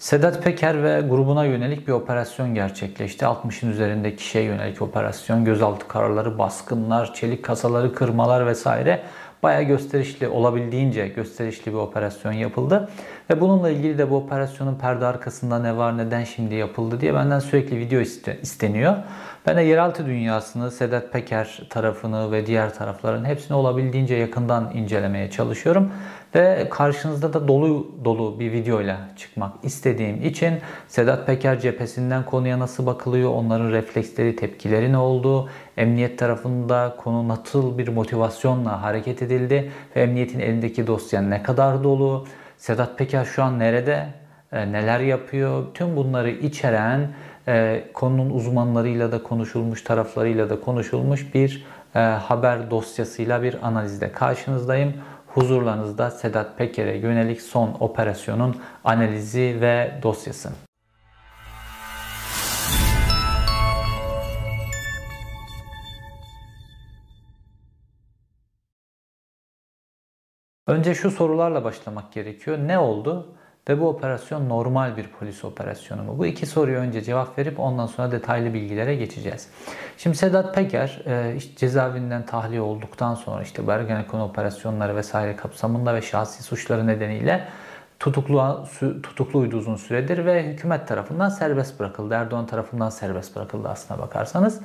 Sedat Peker ve grubuna yönelik bir operasyon gerçekleşti. 60'ın üzerinde kişiye yönelik operasyon, gözaltı kararları, baskınlar, çelik kasaları kırmalar vesaire bayağı gösterişli, olabildiğince gösterişli bir operasyon yapıldı. Ve bununla ilgili de bu operasyonun perde arkasında ne var, neden şimdi yapıldı diye benden sürekli video isteniyor. Ben de yeraltı dünyasını, Sedat Peker tarafını ve diğer tarafların hepsini olabildiğince yakından incelemeye çalışıyorum. Ve karşınızda da dolu dolu bir videoyla çıkmak istediğim için Sedat Peker cephesinden konuya nasıl bakılıyor, onların refleksleri, tepkileri ne oldu, emniyet tarafında konu nasıl bir motivasyonla hareket edildi ve emniyetin elindeki dosya ne kadar dolu, Sedat Peker şu an nerede, e, neler yapıyor, tüm bunları içeren e, konunun uzmanlarıyla da konuşulmuş, taraflarıyla da konuşulmuş bir e, haber dosyasıyla bir analizde karşınızdayım. Huzurlarınızda Sedat Peker'e yönelik son operasyonun analizi ve dosyası. Önce şu sorularla başlamak gerekiyor. Ne oldu? Ve bu operasyon normal bir polis operasyonu mu? Bu iki soruyu önce cevap verip ondan sonra detaylı bilgilere geçeceğiz. Şimdi Sedat Peker e, işte cezaevinden tahliye olduktan sonra işte bu Ergenekon operasyonları vesaire kapsamında ve şahsi suçları nedeniyle tutuklu, tutukluydu uzun süredir ve hükümet tarafından serbest bırakıldı. Erdoğan tarafından serbest bırakıldı aslına bakarsanız.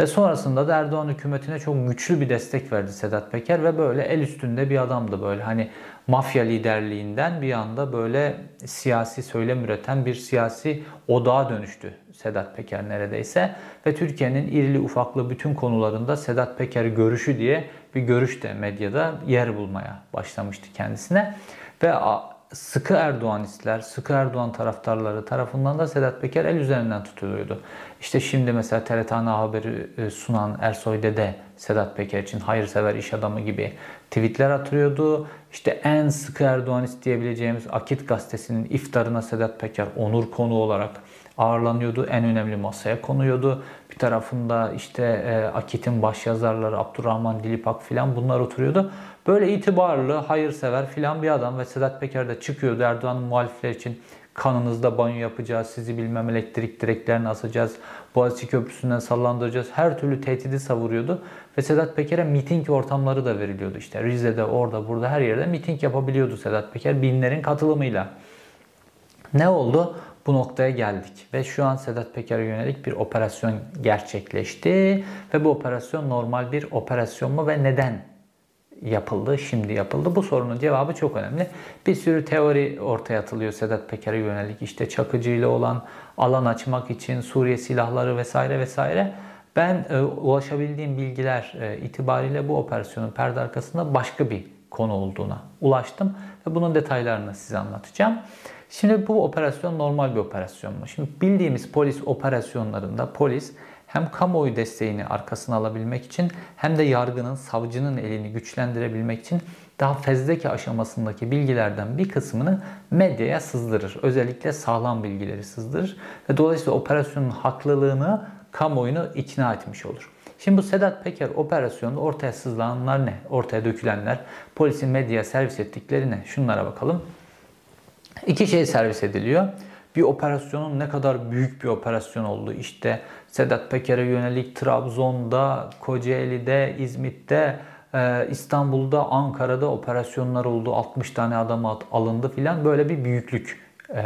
Ve sonrasında da Erdoğan hükümetine çok güçlü bir destek verdi Sedat Peker ve böyle el üstünde bir adamdı böyle. Hani mafya liderliğinden bir anda böyle siyasi söylem üreten bir siyasi odağa dönüştü Sedat Peker neredeyse. Ve Türkiye'nin irili ufaklı bütün konularında Sedat Peker görüşü diye bir görüş de medyada yer bulmaya başlamıştı kendisine. Ve sıkı Erdoğanistler, sıkı Erdoğan taraftarları tarafından da Sedat Peker el üzerinden tutuluyordu. İşte şimdi mesela TRT Ana Haberi e, sunan Ersoy Dede Sedat Peker için hayırsever iş adamı gibi tweetler atıyordu. İşte en sıkı Erdoğanist diyebileceğimiz Akit gazetesinin iftarına Sedat Peker onur konu olarak ağırlanıyordu. En önemli masaya konuyordu. Bir tarafında işte e, Akit'in başyazarları Abdurrahman Dilipak filan bunlar oturuyordu. Böyle itibarlı, hayırsever filan bir adam ve Sedat Peker de çıkıyordu Erdoğan'ın muhalifler için kanınızda banyo yapacağız, sizi bilmem elektrik direklerini asacağız, Boğaziçi Köprüsü'nden sallandıracağız. Her türlü tehdidi savuruyordu. Ve Sedat Peker'e miting ortamları da veriliyordu. İşte Rize'de, orada, burada her yerde miting yapabiliyordu Sedat Peker binlerin katılımıyla. Ne oldu? Bu noktaya geldik ve şu an Sedat Peker'e yönelik bir operasyon gerçekleşti ve bu operasyon normal bir operasyon mu ve neden yapıldı, şimdi yapıldı? Bu sorunun cevabı çok önemli. Bir sürü teori ortaya atılıyor Sedat Peker'e yönelik. İşte Çakıcı ile olan alan açmak için Suriye silahları vesaire vesaire. Ben e, ulaşabildiğim bilgiler e, itibariyle bu operasyonun perde arkasında başka bir konu olduğuna ulaştım ve bunun detaylarını size anlatacağım. Şimdi bu operasyon normal bir operasyon mu? Şimdi bildiğimiz polis operasyonlarında polis hem kamuoyu desteğini arkasına alabilmek için hem de yargının, savcının elini güçlendirebilmek için daha fezleke aşamasındaki bilgilerden bir kısmını medyaya sızdırır. Özellikle sağlam bilgileri sızdırır ve dolayısıyla operasyonun haklılığını kamuoyunu ikna etmiş olur. Şimdi bu Sedat Peker operasyonunda ortaya sızlananlar ne? Ortaya dökülenler, polisin medyaya servis ettikleri ne? Şunlara bakalım. İki şey servis ediliyor. Bir operasyonun ne kadar büyük bir operasyon olduğu. İşte Sedat Peker'e yönelik Trabzon'da, Kocaeli'de, İzmit'te, e, İstanbul'da, Ankara'da operasyonlar oldu. 60 tane adam alındı filan. Böyle bir büyüklük e,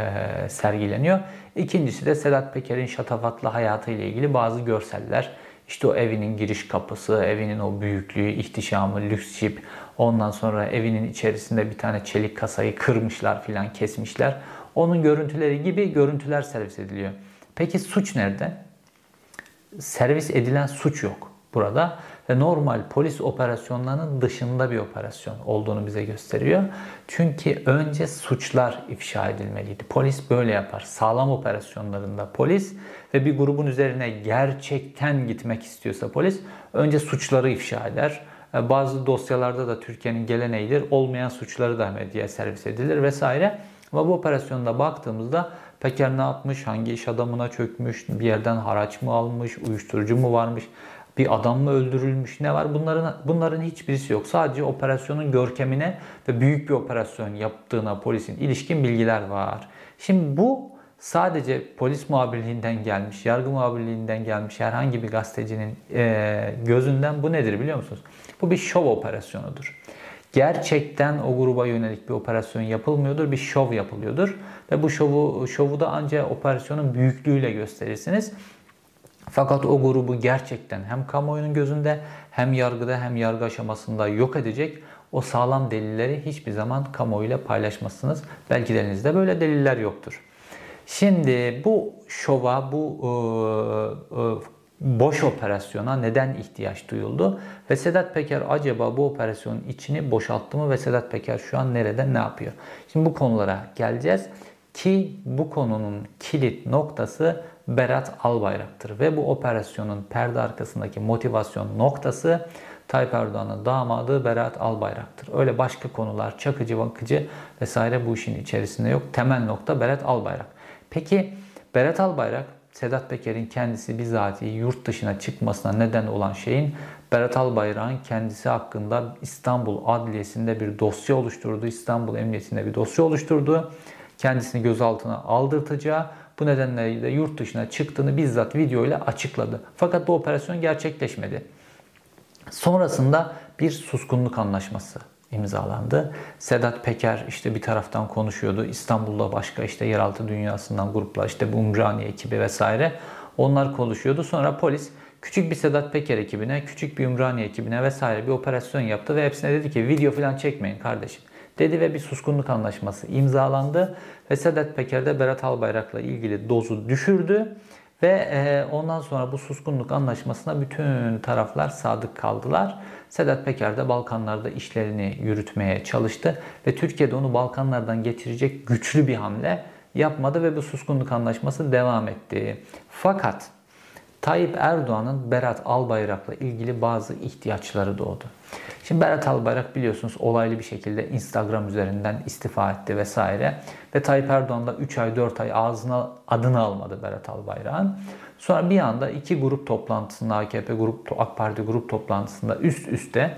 sergileniyor. İkincisi de Sedat Peker'in şatafatlı hayatıyla ilgili bazı görseller. İşte o evinin giriş kapısı, evinin o büyüklüğü, ihtişamı, lüks jip. Ondan sonra evinin içerisinde bir tane çelik kasayı kırmışlar filan kesmişler. Onun görüntüleri gibi görüntüler servis ediliyor. Peki suç nerede? Servis edilen suç yok burada ve normal polis operasyonlarının dışında bir operasyon olduğunu bize gösteriyor. Çünkü önce suçlar ifşa edilmeliydi. Polis böyle yapar. Sağlam operasyonlarında polis ve bir grubun üzerine gerçekten gitmek istiyorsa polis önce suçları ifşa eder. E, bazı dosyalarda da Türkiye'nin geleneğidir. Olmayan suçları da medyaya servis edilir vesaire. Ama bu operasyonda baktığımızda Peker ne yapmış, hangi iş adamına çökmüş, bir yerden haraç mı almış, uyuşturucu mu varmış, bir adam mı öldürülmüş, ne var? Bunların bunların hiçbirisi yok. Sadece operasyonun görkemine ve büyük bir operasyon yaptığına polisin ilişkin bilgiler var. Şimdi bu sadece polis muhabirliğinden gelmiş, yargı muhabirliğinden gelmiş herhangi bir gazetecinin gözünden bu nedir biliyor musunuz? Bu bir şov operasyonudur. Gerçekten o gruba yönelik bir operasyon yapılmıyordur, bir şov yapılıyordur. Ve bu şovu, şovu da ancak operasyonun büyüklüğüyle gösterirsiniz. Fakat o grubu gerçekten hem kamuoyunun gözünde hem yargıda hem yargı aşamasında yok edecek o sağlam delilleri hiçbir zaman kamuoyuyla paylaşmazsınız. Belki de elinizde böyle deliller yoktur. Şimdi bu şova, bu e, e, boş operasyona neden ihtiyaç duyuldu? Ve Sedat Peker acaba bu operasyonun içini boşalttı mı ve Sedat Peker şu an nerede ne yapıyor? Şimdi bu konulara geleceğiz ki bu konunun kilit noktası Berat Albayrak'tır ve bu operasyonun perde arkasındaki motivasyon noktası Tayyip Erdoğan'ın damadı Berat Albayrak'tır. Öyle başka konular, çakıcı, vakıcı vesaire bu işin içerisinde yok. Temel nokta Berat Albayrak. Peki Berat Albayrak, Sedat Peker'in kendisi bizatihi yurt dışına çıkmasına neden olan şeyin Berat Albayrak'ın kendisi hakkında İstanbul Adliyesi'nde bir dosya oluşturdu. İstanbul Emniyeti'nde bir dosya oluşturdu. Kendisini gözaltına aldırtacağı bu nedenle de yurt dışına çıktığını bizzat video ile açıkladı. Fakat bu operasyon gerçekleşmedi. Sonrasında bir suskunluk anlaşması imzalandı. Sedat Peker işte bir taraftan konuşuyordu. İstanbul'da başka işte yeraltı dünyasından gruplar işte bu Umraniye ekibi vesaire onlar konuşuyordu. Sonra polis küçük bir Sedat Peker ekibine, küçük bir Ümraniye ekibine vesaire bir operasyon yaptı ve hepsine dedi ki video falan çekmeyin kardeşim. Dedi ve bir suskunluk anlaşması imzalandı ve Sedat Peker de Berat Albayrak'la ilgili dozu düşürdü ve e, ondan sonra bu suskunluk anlaşmasına bütün taraflar sadık kaldılar. Sedat Peker de Balkanlarda işlerini yürütmeye çalıştı ve Türkiye'de onu Balkanlardan getirecek güçlü bir hamle yapmadı ve bu suskunluk anlaşması devam etti. Fakat Tayyip Erdoğan'ın Berat Albayrak'la ilgili bazı ihtiyaçları doğdu. Şimdi Berat Albayrak biliyorsunuz olaylı bir şekilde Instagram üzerinden istifa etti vesaire. Ve Tayyip Erdoğan da 3 ay 4 ay ağzına adını almadı Berat Albayrak'ın. Sonra bir anda iki grup toplantısında AKP grup AK Parti grup toplantısında üst üste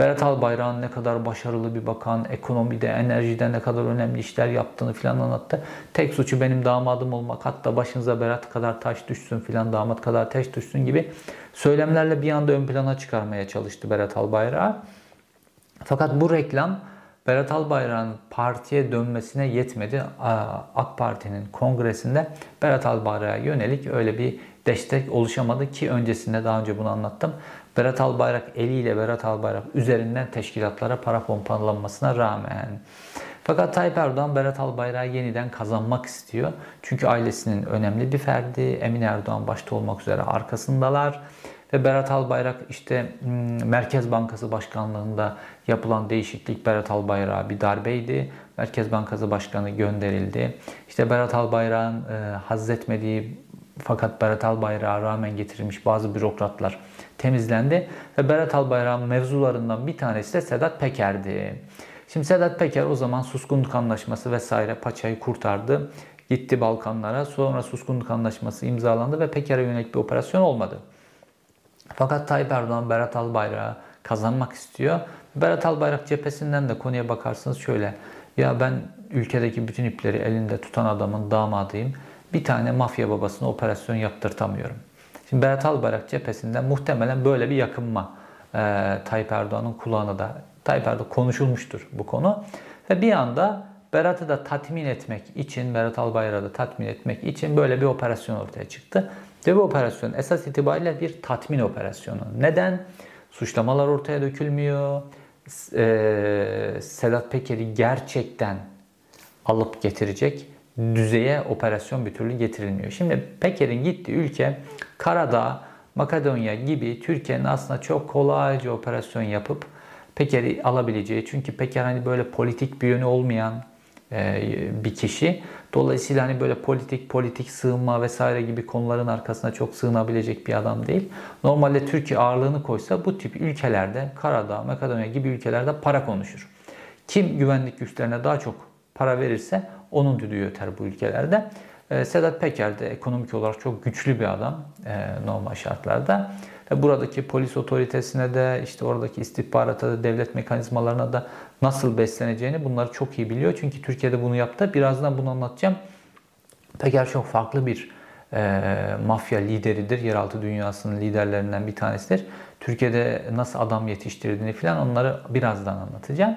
Berat Albayrak'ın ne kadar başarılı bir bakan, ekonomide, enerjide ne kadar önemli işler yaptığını filan anlattı. Tek suçu benim damadım olmak. Hatta başınıza Berat kadar taş düşsün filan, damat kadar taş düşsün gibi söylemlerle bir anda ön plana çıkarmaya çalıştı Berat Albayrak. Fakat bu reklam Berat Albayrak'ın partiye dönmesine yetmedi. AK Parti'nin kongresinde Berat Albayrak'a yönelik öyle bir destek oluşamadı ki öncesinde daha önce bunu anlattım. Berat Albayrak eliyle Berat Albayrak üzerinden teşkilatlara para pompalanmasına rağmen. Fakat Tayyip Erdoğan Berat Albayrak'ı yeniden kazanmak istiyor. Çünkü ailesinin önemli bir ferdi. Emin Erdoğan başta olmak üzere arkasındalar. Ve Berat Albayrak işte hmm, Merkez Bankası Başkanlığında yapılan değişiklik Berat Albayrak'a bir darbeydi. Merkez Bankası Başkanı gönderildi. İşte Berat Albayrak'ın e, hazzetmediği fakat Berat Albayrak'a rağmen getirilmiş bazı bürokratlar temizlendi. Ve Berat Albayrak'ın mevzularından bir tanesi de Sedat Peker'di. Şimdi Sedat Peker o zaman suskunluk anlaşması vesaire paçayı kurtardı. Gitti Balkanlara. Sonra suskunluk anlaşması imzalandı ve Peker'e yönelik bir operasyon olmadı. Fakat Tayyip Erdoğan Berat Albayrak'ı kazanmak istiyor. Berat Albayrak cephesinden de konuya bakarsınız şöyle. Ya ben ülkedeki bütün ipleri elinde tutan adamın damadıyım. Bir tane mafya babasına operasyon yaptırtamıyorum. Şimdi Berat Albayrak cephesinden muhtemelen böyle bir yakınma e, Tayyip Erdoğan'ın kulağına da Tayyip Erdoğan konuşulmuştur bu konu. Ve bir anda Berat'ı da tatmin etmek için, Berat Albayrak'ı da tatmin etmek için böyle bir operasyon ortaya çıktı. Ve bu operasyon esas itibariyle bir tatmin operasyonu. Neden? Suçlamalar ortaya dökülmüyor. Ee, Sedat Peker'i gerçekten alıp getirecek düzeye operasyon bir türlü getirilmiyor. Şimdi Peker'in gittiği ülke Karadağ, Makedonya gibi Türkiye'nin aslında çok kolayca operasyon yapıp Peker'i alabileceği. Çünkü Peker hani böyle politik bir yönü olmayan e, bir kişi. Dolayısıyla hani böyle politik, politik sığınma vesaire gibi konuların arkasına çok sığınabilecek bir adam değil. Normalde Türkiye ağırlığını koysa bu tip ülkelerde, Karadağ, Makedonya gibi ülkelerde para konuşur. Kim güvenlik güçlerine daha çok para verirse onun düdüğü öter bu ülkelerde. E, Sedat Peker de ekonomik olarak çok güçlü bir adam e, normal şartlarda. Buradaki polis otoritesine de işte oradaki istihbarata da devlet mekanizmalarına da nasıl besleneceğini bunları çok iyi biliyor. Çünkü Türkiye'de bunu yaptı. Birazdan bunu anlatacağım. Peker çok farklı bir e, mafya lideridir. Yeraltı dünyasının liderlerinden bir tanesidir. Türkiye'de nasıl adam yetiştirdiğini falan onları birazdan anlatacağım.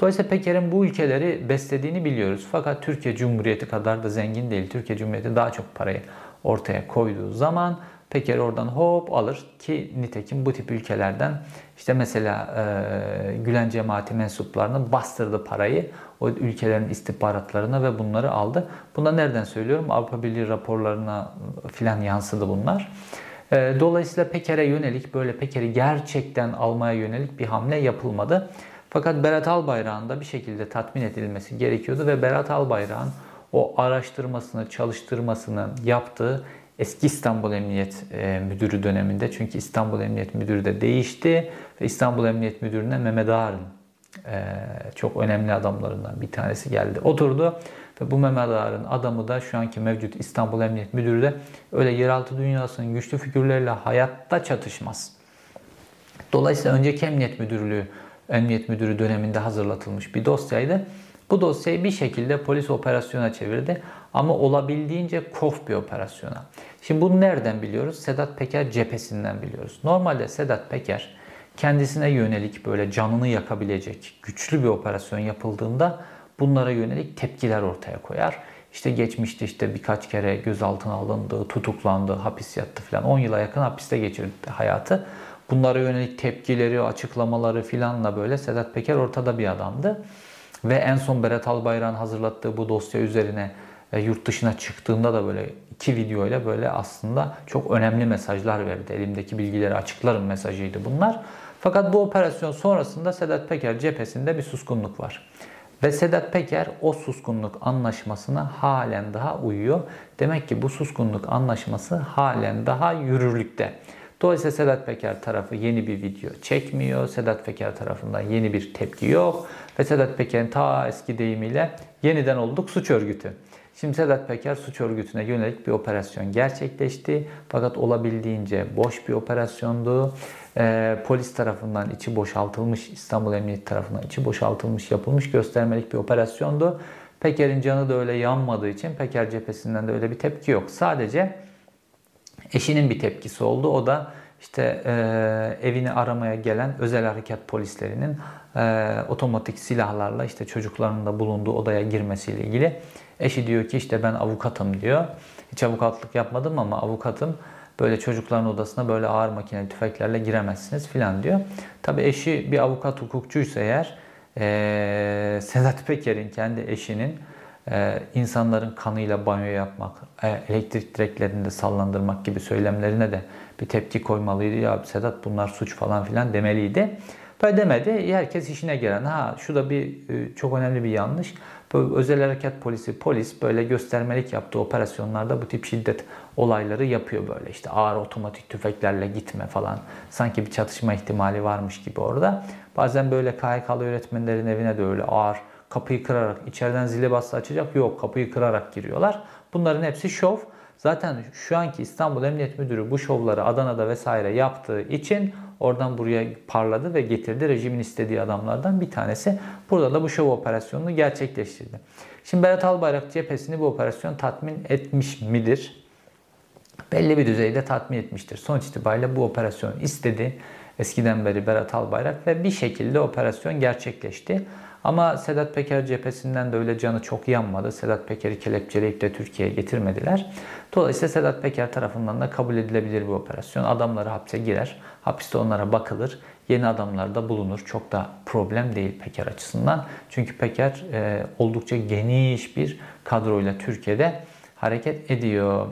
Dolayısıyla Peker'in bu ülkeleri beslediğini biliyoruz. Fakat Türkiye Cumhuriyeti kadar da zengin değil. Türkiye Cumhuriyeti daha çok parayı ortaya koyduğu zaman Peker oradan hop alır ki nitekim bu tip ülkelerden işte mesela e, Gülen cemaati mensuplarının bastırdı parayı o ülkelerin istihbaratlarına ve bunları aldı. Bunda nereden söylüyorum? Avrupa Birliği raporlarına filan yansıdı bunlar. E, dolayısıyla Peker'e yönelik böyle Peker'i gerçekten almaya yönelik bir hamle yapılmadı. Fakat Berat Albayrak'ın da bir şekilde tatmin edilmesi gerekiyordu ve Berat Albayrak'ın o araştırmasını, çalıştırmasını yaptığı eski İstanbul Emniyet e, Müdürü döneminde çünkü İstanbul Emniyet Müdürü de değişti ve İstanbul Emniyet Müdürü'ne Mehmet Ağar'ın e, çok önemli adamlarından bir tanesi geldi. Oturdu ve bu Mehmet Ağar'ın adamı da şu anki mevcut İstanbul Emniyet Müdürü de öyle yeraltı dünyasının güçlü figürleriyle hayatta çatışmaz. Dolayısıyla önceki Emniyet Müdürlüğü Emniyet Müdürü döneminde hazırlatılmış bir dosyaydı. Bu dosyayı bir şekilde polis operasyona çevirdi ama olabildiğince kof bir operasyona. Şimdi bunu nereden biliyoruz? Sedat Peker cephesinden biliyoruz. Normalde Sedat Peker kendisine yönelik böyle canını yakabilecek güçlü bir operasyon yapıldığında bunlara yönelik tepkiler ortaya koyar. İşte geçmişte işte birkaç kere gözaltına alındı, tutuklandı, hapis yattı falan. 10 yıla yakın hapiste geçirdi hayatı. Bunlara yönelik tepkileri, açıklamaları filanla böyle Sedat Peker ortada bir adamdı. Ve en son Berat Albayrak'ın hazırlattığı bu dosya üzerine yurt dışına çıktığında da böyle iki video ile böyle aslında çok önemli mesajlar verdi. Elimdeki bilgileri açıklarım mesajıydı bunlar. Fakat bu operasyon sonrasında Sedat Peker cephesinde bir suskunluk var. Ve Sedat Peker o suskunluk anlaşmasına halen daha uyuyor. Demek ki bu suskunluk anlaşması halen daha yürürlükte. Dolayısıyla Sedat Peker tarafı yeni bir video çekmiyor. Sedat Peker tarafından yeni bir tepki yok. Ve Sedat Peker'in ta eski deyimiyle yeniden olduk suç örgütü. Şimdi Sedat Peker suç örgütüne yönelik bir operasyon gerçekleşti. Fakat olabildiğince boş bir operasyondu. Ee, polis tarafından içi boşaltılmış, İstanbul Emniyet tarafından içi boşaltılmış, yapılmış göstermelik bir operasyondu. Peker'in canı da öyle yanmadığı için Peker cephesinden de öyle bir tepki yok. Sadece eşinin bir tepkisi oldu. O da işte e, evini aramaya gelen özel harekat polislerinin e, otomatik silahlarla işte çocuklarının da bulunduğu odaya girmesiyle ilgili. Eşi diyor ki işte ben avukatım diyor. Hiç avukatlık yapmadım ama avukatım böyle çocukların odasına böyle ağır makineli tüfeklerle giremezsiniz filan diyor. Tabi eşi bir avukat hukukçuysa eğer e, Sedat Peker'in kendi eşinin e, insanların kanıyla banyo yapmak, e, elektrik direklerinde sallandırmak gibi söylemlerine de bir tepki koymalıydı. Ya Sedat bunlar suç falan filan demeliydi. Böyle demedi. Herkes işine gelen. Ha şu da bir e, çok önemli bir yanlış. Böyle özel harekat polisi, polis böyle göstermelik yaptığı operasyonlarda bu tip şiddet olayları yapıyor böyle. İşte ağır otomatik tüfeklerle gitme falan. Sanki bir çatışma ihtimali varmış gibi orada. Bazen böyle KHK'lı öğretmenlerin evine de öyle ağır kapıyı kırarak, içeriden zili bastı açacak yok kapıyı kırarak giriyorlar. Bunların hepsi şov. Zaten şu anki İstanbul Emniyet Müdürü bu şovları Adana'da vesaire yaptığı için oradan buraya parladı ve getirdi. Rejimin istediği adamlardan bir tanesi. Burada da bu şov operasyonunu gerçekleştirdi. Şimdi Berat Albayrak cephesini bu operasyon tatmin etmiş midir? Belli bir düzeyde tatmin etmiştir. Sonuç itibariyle bu operasyonu istedi. Eskiden beri Berat Albayrak ve bir şekilde operasyon gerçekleşti. Ama Sedat Peker cephesinden de öyle canı çok yanmadı. Sedat Peker'i kelepçeleyip de Türkiye'ye getirmediler. Dolayısıyla Sedat Peker tarafından da kabul edilebilir bir operasyon. Adamları hapse girer. Hapiste onlara bakılır. Yeni adamlar da bulunur. Çok da problem değil Peker açısından. Çünkü Peker e, oldukça geniş bir kadroyla Türkiye'de hareket ediyor.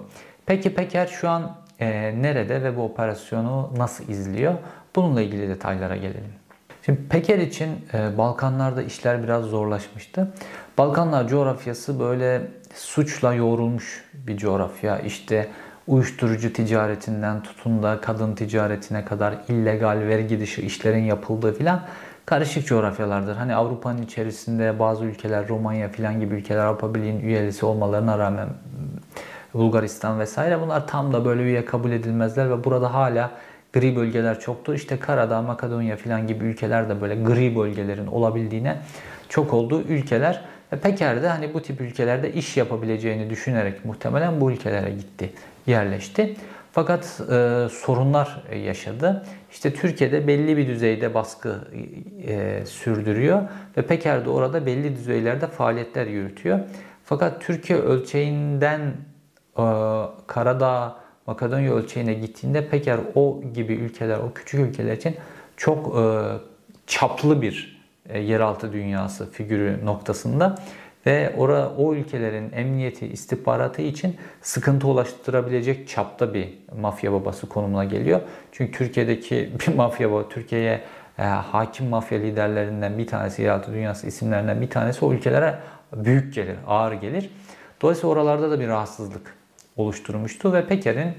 Peki Peker şu an e, nerede ve bu operasyonu nasıl izliyor? Bununla ilgili detaylara gelelim. Şimdi Peker için e, Balkanlarda işler biraz zorlaşmıştı. Balkanlar coğrafyası böyle suçla yoğrulmuş bir coğrafya. İşte uyuşturucu ticaretinden tutun da kadın ticaretine kadar illegal vergi dışı işlerin yapıldığı filan karışık coğrafyalardır. Hani Avrupa'nın içerisinde bazı ülkeler, Romanya filan gibi ülkeler Avrupa Birliği'nin üyelisi olmalarına rağmen Bulgaristan vesaire bunlar tam da böyle üye kabul edilmezler ve burada hala gri bölgeler çoktur. İşte Karadağ, Makedonya filan gibi ülkeler de böyle gri bölgelerin olabildiğine çok olduğu ülkeler. Ve Peker de hani bu tip ülkelerde iş yapabileceğini düşünerek muhtemelen bu ülkelere gitti, yerleşti. Fakat e, sorunlar yaşadı. İşte Türkiye'de belli bir düzeyde baskı e, sürdürüyor ve Peker de orada belli düzeylerde faaliyetler yürütüyor. Fakat Türkiye ölçeğinden e, Karadağ, Makedonya ölçeğine gittiğinde Peker o gibi ülkeler, o küçük ülkeler için çok e, çaplı bir e, yeraltı dünyası figürü noktasında ve ora, o ülkelerin emniyeti, istihbaratı için sıkıntı ulaştırabilecek çapta bir mafya babası konumuna geliyor. Çünkü Türkiye'deki bir mafya baba, Türkiye'ye e, hakim mafya liderlerinden bir tanesi, yeraltı dünyası isimlerinden bir tanesi o ülkelere büyük gelir, ağır gelir. Dolayısıyla oralarda da bir rahatsızlık oluşturmuştu ve Peker'in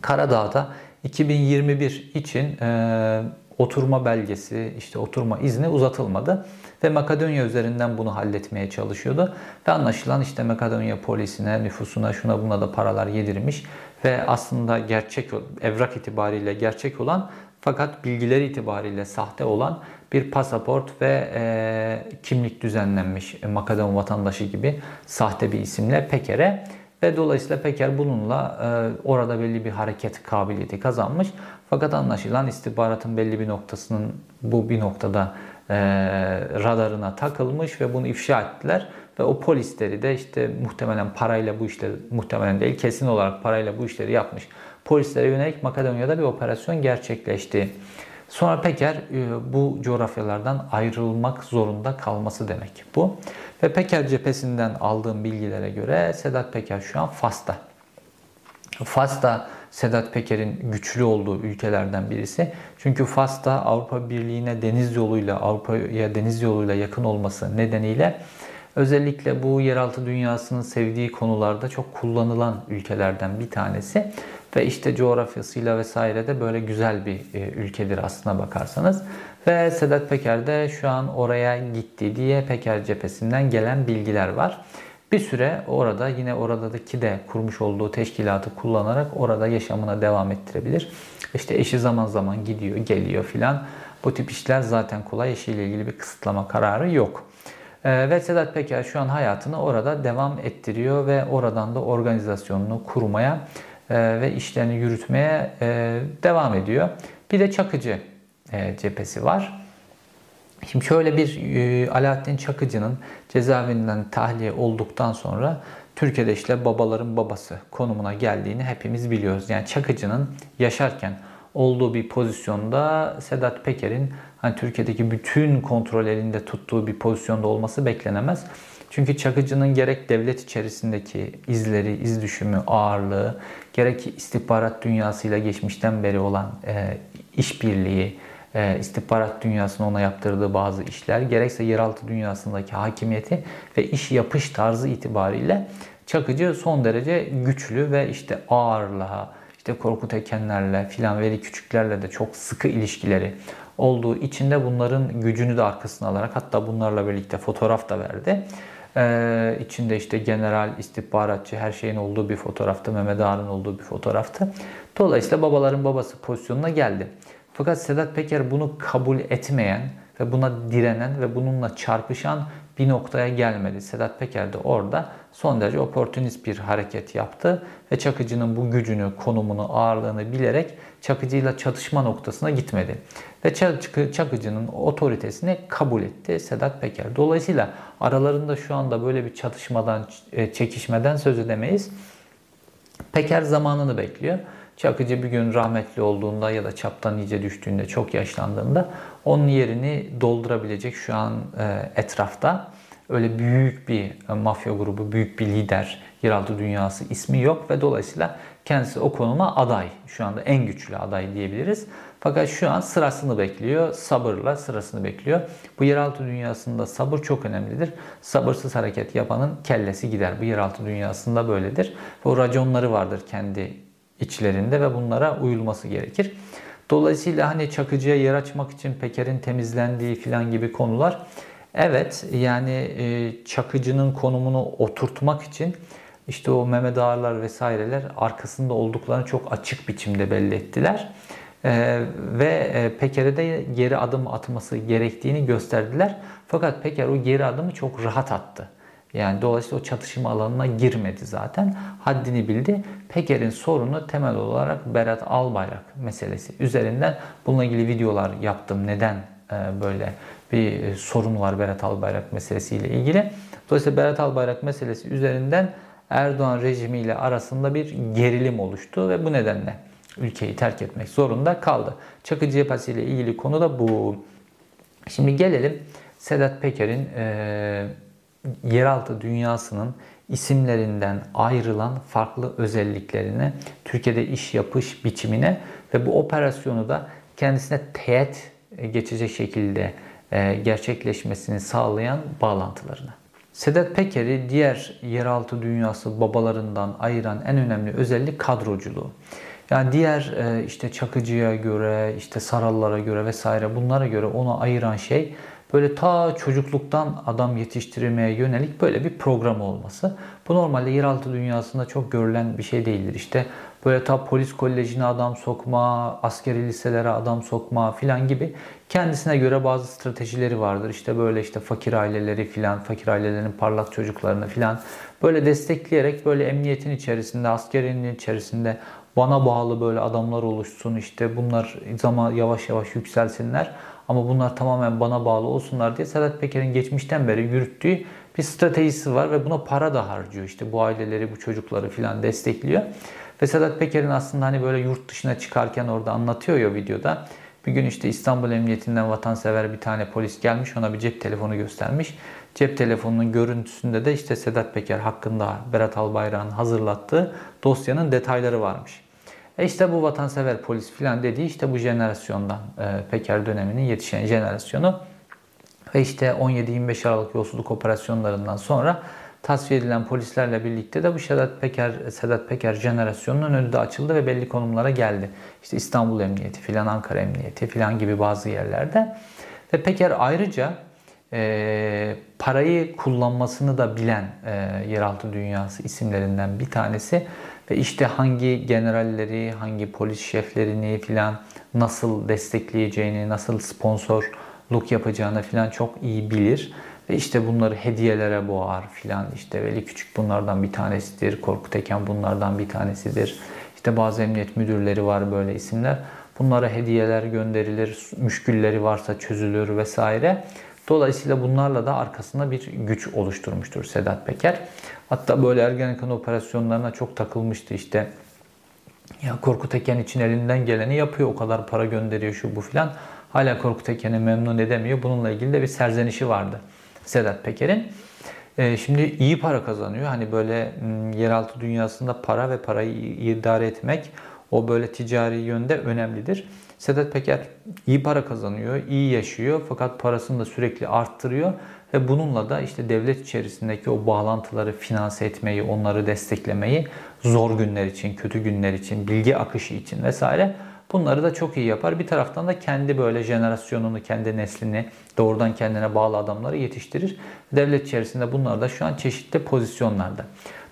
Karadağ'da 2021 için e, oturma belgesi, işte oturma izni uzatılmadı. Ve Makedonya üzerinden bunu halletmeye çalışıyordu. Ve anlaşılan işte Makedonya polisine, nüfusuna, şuna buna da paralar yedirmiş. Ve aslında gerçek, evrak itibariyle gerçek olan fakat bilgileri itibariyle sahte olan bir pasaport ve e, kimlik düzenlenmiş Makedon vatandaşı gibi sahte bir isimle Peker'e ve dolayısıyla Peker bununla e, orada belli bir hareket kabiliyeti kazanmış. Fakat anlaşılan istihbaratın belli bir noktasının bu bir noktada e, radarına takılmış ve bunu ifşa ettiler. Ve o polisleri de işte muhtemelen parayla bu işleri, muhtemelen değil kesin olarak parayla bu işleri yapmış. Polislere yönelik Makedonya'da bir operasyon gerçekleşti. Sonra Peker e, bu coğrafyalardan ayrılmak zorunda kalması demek bu. Ve Peker cephesinden aldığım bilgilere göre Sedat Peker şu an Fas'ta. Fas'ta Sedat Peker'in güçlü olduğu ülkelerden birisi. Çünkü Fas'ta Avrupa Birliği'ne deniz yoluyla, Avrupa'ya deniz yoluyla yakın olması nedeniyle özellikle bu yeraltı dünyasının sevdiği konularda çok kullanılan ülkelerden bir tanesi. Ve işte coğrafyasıyla vesaire de böyle güzel bir e, ülkedir aslına bakarsanız. Ve Sedat Peker de şu an oraya gitti diye Peker cephesinden gelen bilgiler var. Bir süre orada yine oradaki de kurmuş olduğu teşkilatı kullanarak orada yaşamına devam ettirebilir. İşte eşi zaman zaman gidiyor, geliyor filan. Bu tip işler zaten kolay. Eşiyle ilgili bir kısıtlama kararı yok. Ee, ve Sedat Peker şu an hayatını orada devam ettiriyor ve oradan da organizasyonunu kurmaya ve işlerini yürütmeye e, devam ediyor. Bir de Çakıcı e, cephesi var. Şimdi şöyle bir Alaaddin Çakıcı'nın cezaevinden tahliye olduktan sonra Türkiye'de işte babaların babası konumuna geldiğini hepimiz biliyoruz. Yani Çakıcı'nın yaşarken olduğu bir pozisyonda Sedat Peker'in hani Türkiye'deki bütün kontrol elinde tuttuğu bir pozisyonda olması beklenemez. Çünkü Çakıcı'nın gerek devlet içerisindeki izleri, iz düşümü, ağırlığı, gerek istihbarat dünyasıyla geçmişten beri olan e, işbirliği, e, istihbarat dünyasının ona yaptırdığı bazı işler, gerekse yeraltı dünyasındaki hakimiyeti ve iş yapış tarzı itibariyle Çakıcı son derece güçlü ve işte ağırlığa, işte Korkut Ekenlerle filan Veli Küçüklerle de çok sıkı ilişkileri olduğu içinde bunların gücünü de arkasına alarak hatta bunlarla birlikte fotoğraf da verdi. Ee, içinde işte general, istihbaratçı her şeyin olduğu bir fotoğraftı. Mehmet Ağar'ın olduğu bir fotoğraftı. Dolayısıyla babaların babası pozisyonuna geldi. Fakat Sedat Peker bunu kabul etmeyen ve buna direnen ve bununla çarpışan bir noktaya gelmedi. Sedat Peker de orada son derece oportunist bir hareket yaptı ve Çakıcı'nın bu gücünü, konumunu, ağırlığını bilerek Çakıcı'yla çatışma noktasına gitmedi. Ve Çakıcı'nın otoritesini kabul etti Sedat Peker. Dolayısıyla aralarında şu anda böyle bir çatışmadan, e, çekişmeden söz edemeyiz. Peker zamanını bekliyor. Çakıcı bir gün rahmetli olduğunda ya da çaptan iyice düştüğünde, çok yaşlandığında onun yerini doldurabilecek şu an e, etrafta öyle büyük bir e, mafya grubu, büyük bir lider, yeraltı dünyası ismi yok ve dolayısıyla kendisi o konuma aday. Şu anda en güçlü aday diyebiliriz. Fakat şu an sırasını bekliyor. Sabırla sırasını bekliyor. Bu yeraltı dünyasında sabır çok önemlidir. Sabırsız hareket yapanın kellesi gider. Bu yeraltı dünyasında böyledir. Ve o raconları vardır kendi içlerinde ve bunlara uyulması gerekir. Dolayısıyla hani Çakıcı'ya yer açmak için Peker'in temizlendiği filan gibi konular evet yani e, Çakıcı'nın konumunu oturtmak için işte o Mehmet Ağarlar vesaireler arkasında olduklarını çok açık biçimde belli ettiler. e, ve e, Peker'e de geri adım atması gerektiğini gösterdiler. Fakat Peker o geri adımı çok rahat attı. Yani dolayısıyla o çatışma alanına girmedi zaten. Haddini bildi. Peker'in sorunu temel olarak Berat Albayrak meselesi üzerinden bununla ilgili videolar yaptım. Neden e, böyle bir e, sorun var Berat Albayrak meselesiyle ilgili. Dolayısıyla Berat Albayrak meselesi üzerinden Erdoğan rejimiyle arasında bir gerilim oluştu ve bu nedenle ülkeyi terk etmek zorunda kaldı. Çakı cephesi ile ilgili konu da bu. Şimdi gelelim Sedat Peker'in e, yeraltı dünyasının isimlerinden ayrılan farklı özelliklerine, Türkiye'de iş yapış biçimine ve bu operasyonu da kendisine teğet geçecek şekilde e, gerçekleşmesini sağlayan bağlantılarına. Sedat Peker'i diğer yeraltı dünyası babalarından ayıran en önemli özellik kadroculuğu. Yani diğer e, işte Çakıcı'ya göre, işte Sarallara göre vesaire bunlara göre onu ayıran şey böyle ta çocukluktan adam yetiştirmeye yönelik böyle bir program olması. Bu normalde yeraltı dünyasında çok görülen bir şey değildir. İşte böyle ta polis kolejine adam sokma, askeri liselere adam sokma filan gibi kendisine göre bazı stratejileri vardır. İşte böyle işte fakir aileleri filan, fakir ailelerin parlak çocuklarını filan böyle destekleyerek böyle emniyetin içerisinde, askerinin içerisinde bana bağlı böyle adamlar oluşsun işte bunlar zaman yavaş yavaş yükselsinler ama bunlar tamamen bana bağlı olsunlar diye Sedat Peker'in geçmişten beri yürüttüğü bir stratejisi var ve buna para da harcıyor. İşte bu aileleri, bu çocukları filan destekliyor. Ve Sedat Peker'in aslında hani böyle yurt dışına çıkarken orada anlatıyor ya videoda. Bir gün işte İstanbul Emniyetinden vatansever bir tane polis gelmiş ona bir cep telefonu göstermiş. Cep telefonunun görüntüsünde de işte Sedat Peker hakkında Berat Albayrak'ın hazırlattığı dosyanın detayları varmış. E işte bu vatansever polis filan dediği işte bu jenerasyondan e, Peker döneminin yetişen jenerasyonu ve işte 17-25 Aralık yolsuzluk operasyonlarından sonra tasfiye edilen polislerle birlikte de bu Sedat Peker, Sedat Peker jenerasyonunun önü de açıldı ve belli konumlara geldi. İşte İstanbul Emniyeti filan, Ankara Emniyeti filan gibi bazı yerlerde. Ve Peker ayrıca e, parayı kullanmasını da bilen e, yeraltı dünyası isimlerinden bir tanesi ve işte hangi generalleri, hangi polis şeflerini filan nasıl destekleyeceğini, nasıl sponsorluk yapacağını filan çok iyi bilir. Ve işte bunları hediyelere boğar filan. İşte Veli Küçük bunlardan bir tanesidir. Korkut Eken bunlardan bir tanesidir. İşte bazı emniyet müdürleri var böyle isimler. Bunlara hediyeler gönderilir, müşkülleri varsa çözülür vesaire. Dolayısıyla bunlarla da arkasında bir güç oluşturmuştur Sedat Peker. Hatta böyle Ergenekon operasyonlarına çok takılmıştı işte. Ya Korkut Eken için elinden geleni yapıyor. O kadar para gönderiyor şu bu filan. Hala Korkut Eken'i memnun edemiyor. Bununla ilgili de bir serzenişi vardı Sedat Peker'in. Ee, şimdi iyi para kazanıyor. Hani böyle yeraltı dünyasında para ve parayı idare etmek o böyle ticari yönde önemlidir. Sedat Peker iyi para kazanıyor, iyi yaşıyor fakat parasını da sürekli arttırıyor ve bununla da işte devlet içerisindeki o bağlantıları finanse etmeyi, onları desteklemeyi zor günler için, kötü günler için, bilgi akışı için vesaire bunları da çok iyi yapar. Bir taraftan da kendi böyle jenerasyonunu, kendi neslini doğrudan kendine bağlı adamları yetiştirir. Devlet içerisinde bunlar da şu an çeşitli pozisyonlarda.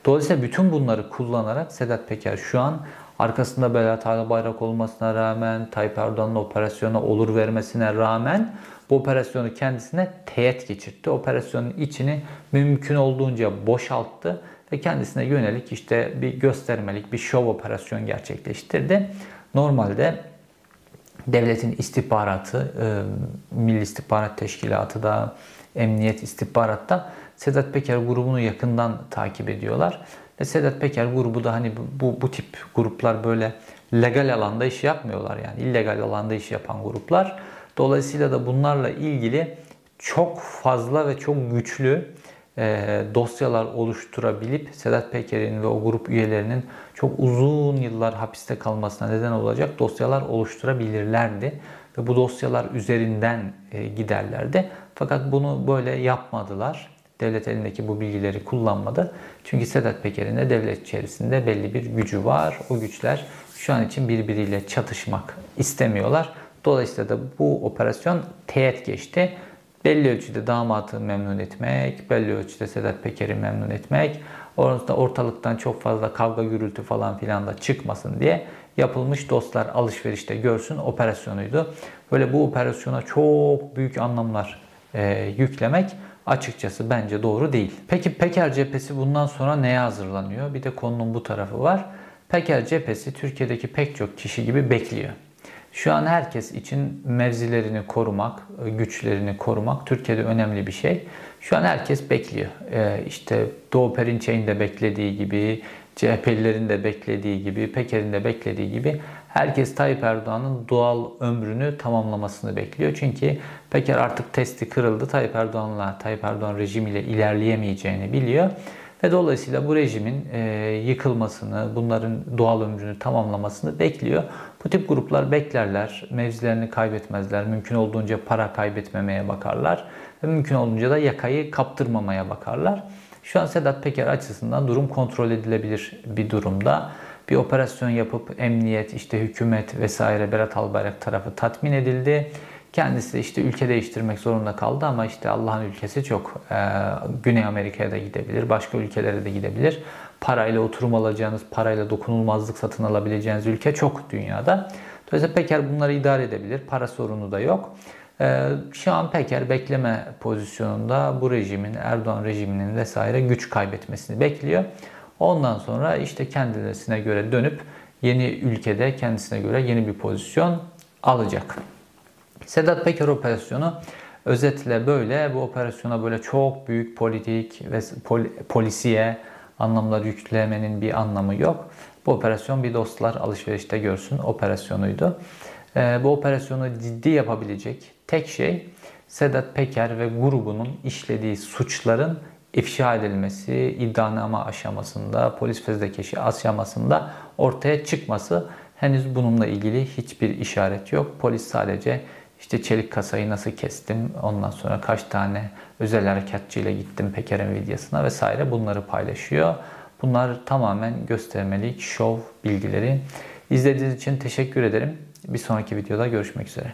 Dolayısıyla bütün bunları kullanarak Sedat Peker şu an arkasında Berat Albayrak olmasına rağmen, Tayyip Erdoğan'ın operasyona olur vermesine rağmen bu operasyonu kendisine teğet geçirtti. Operasyonun içini mümkün olduğunca boşalttı ve kendisine yönelik işte bir göstermelik, bir şov operasyon gerçekleştirdi. Normalde devletin istihbaratı, e, Milli İstihbarat Teşkilatı da, Emniyet İstihbarat'ta Sedat Peker grubunu yakından takip ediyorlar. Ve Sedat Peker grubu da hani bu, bu tip gruplar böyle legal alanda iş yapmıyorlar yani illegal alanda iş yapan gruplar. Dolayısıyla da bunlarla ilgili çok fazla ve çok güçlü dosyalar oluşturabilip Sedat Peker'in ve o grup üyelerinin çok uzun yıllar hapiste kalmasına neden olacak dosyalar oluşturabilirlerdi. Ve bu dosyalar üzerinden e, giderlerdi. Fakat bunu böyle yapmadılar. Devlet elindeki bu bilgileri kullanmadı. Çünkü Sedat Peker'in de devlet içerisinde belli bir gücü var. O güçler şu an için birbiriyle çatışmak istemiyorlar. Dolayısıyla da bu operasyon teğet geçti. Belli ölçüde damatı memnun etmek, belli ölçüde Sedat Peker'i memnun etmek, Orada ortalıktan çok fazla kavga gürültü falan filan da çıkmasın diye yapılmış dostlar alışverişte görsün operasyonuydu. Böyle bu operasyona çok büyük anlamlar e, yüklemek açıkçası bence doğru değil. Peki Peker cephesi bundan sonra neye hazırlanıyor? Bir de konunun bu tarafı var. Peker cephesi Türkiye'deki pek çok kişi gibi bekliyor. Şu an herkes için mevzilerini korumak, güçlerini korumak Türkiye'de önemli bir şey. Şu an herkes bekliyor. Ee, işte Doğu Perinçek'in de beklediği gibi, CHP'lilerin de beklediği gibi, Peker'in de beklediği gibi herkes Tayyip Erdoğan'ın doğal ömrünü tamamlamasını bekliyor. Çünkü Peker artık testi kırıldı. Tayyip Erdoğan'la, Tayyip Erdoğan rejimiyle ilerleyemeyeceğini biliyor. Ve dolayısıyla bu rejimin e, yıkılmasını, bunların doğal ömrünü tamamlamasını bekliyor. Bu tip gruplar beklerler, mevzilerini kaybetmezler, mümkün olduğunca para kaybetmemeye bakarlar ve mümkün olduğunca da yakayı kaptırmamaya bakarlar. Şu an Sedat Peker açısından durum kontrol edilebilir bir durumda. Bir operasyon yapıp emniyet, işte hükümet vesaire Berat Albayrak tarafı tatmin edildi. Kendisi işte ülke değiştirmek zorunda kaldı ama işte Allah'ın ülkesi çok. Ee, Güney Amerika'ya da gidebilir, başka ülkelere de gidebilir. Parayla oturum alacağınız, parayla dokunulmazlık satın alabileceğiniz ülke çok dünyada. Dolayısıyla Peker bunları idare edebilir. Para sorunu da yok. Ee, şu an Peker bekleme pozisyonunda bu rejimin, Erdoğan rejiminin vesaire güç kaybetmesini bekliyor. Ondan sonra işte kendisine göre dönüp yeni ülkede kendisine göre yeni bir pozisyon alacak. Sedat Peker operasyonu özetle böyle. Bu operasyona böyle çok büyük politik ve pol, polisiye anlamlar yüklemenin bir anlamı yok. Bu operasyon bir dostlar alışverişte görsün operasyonuydu. Ee, bu operasyonu ciddi yapabilecek tek şey Sedat Peker ve grubunun işlediği suçların ifşa edilmesi, iddianame aşamasında, polis fezlekeşi aşamasında ortaya çıkması. Henüz bununla ilgili hiçbir işaret yok. Polis sadece işte çelik kasayı nasıl kestim, ondan sonra kaç tane özel harekatçıyla gittim Peker'in videosuna vesaire bunları paylaşıyor. Bunlar tamamen göstermelik, şov bilgileri. İzlediğiniz için teşekkür ederim. Bir sonraki videoda görüşmek üzere.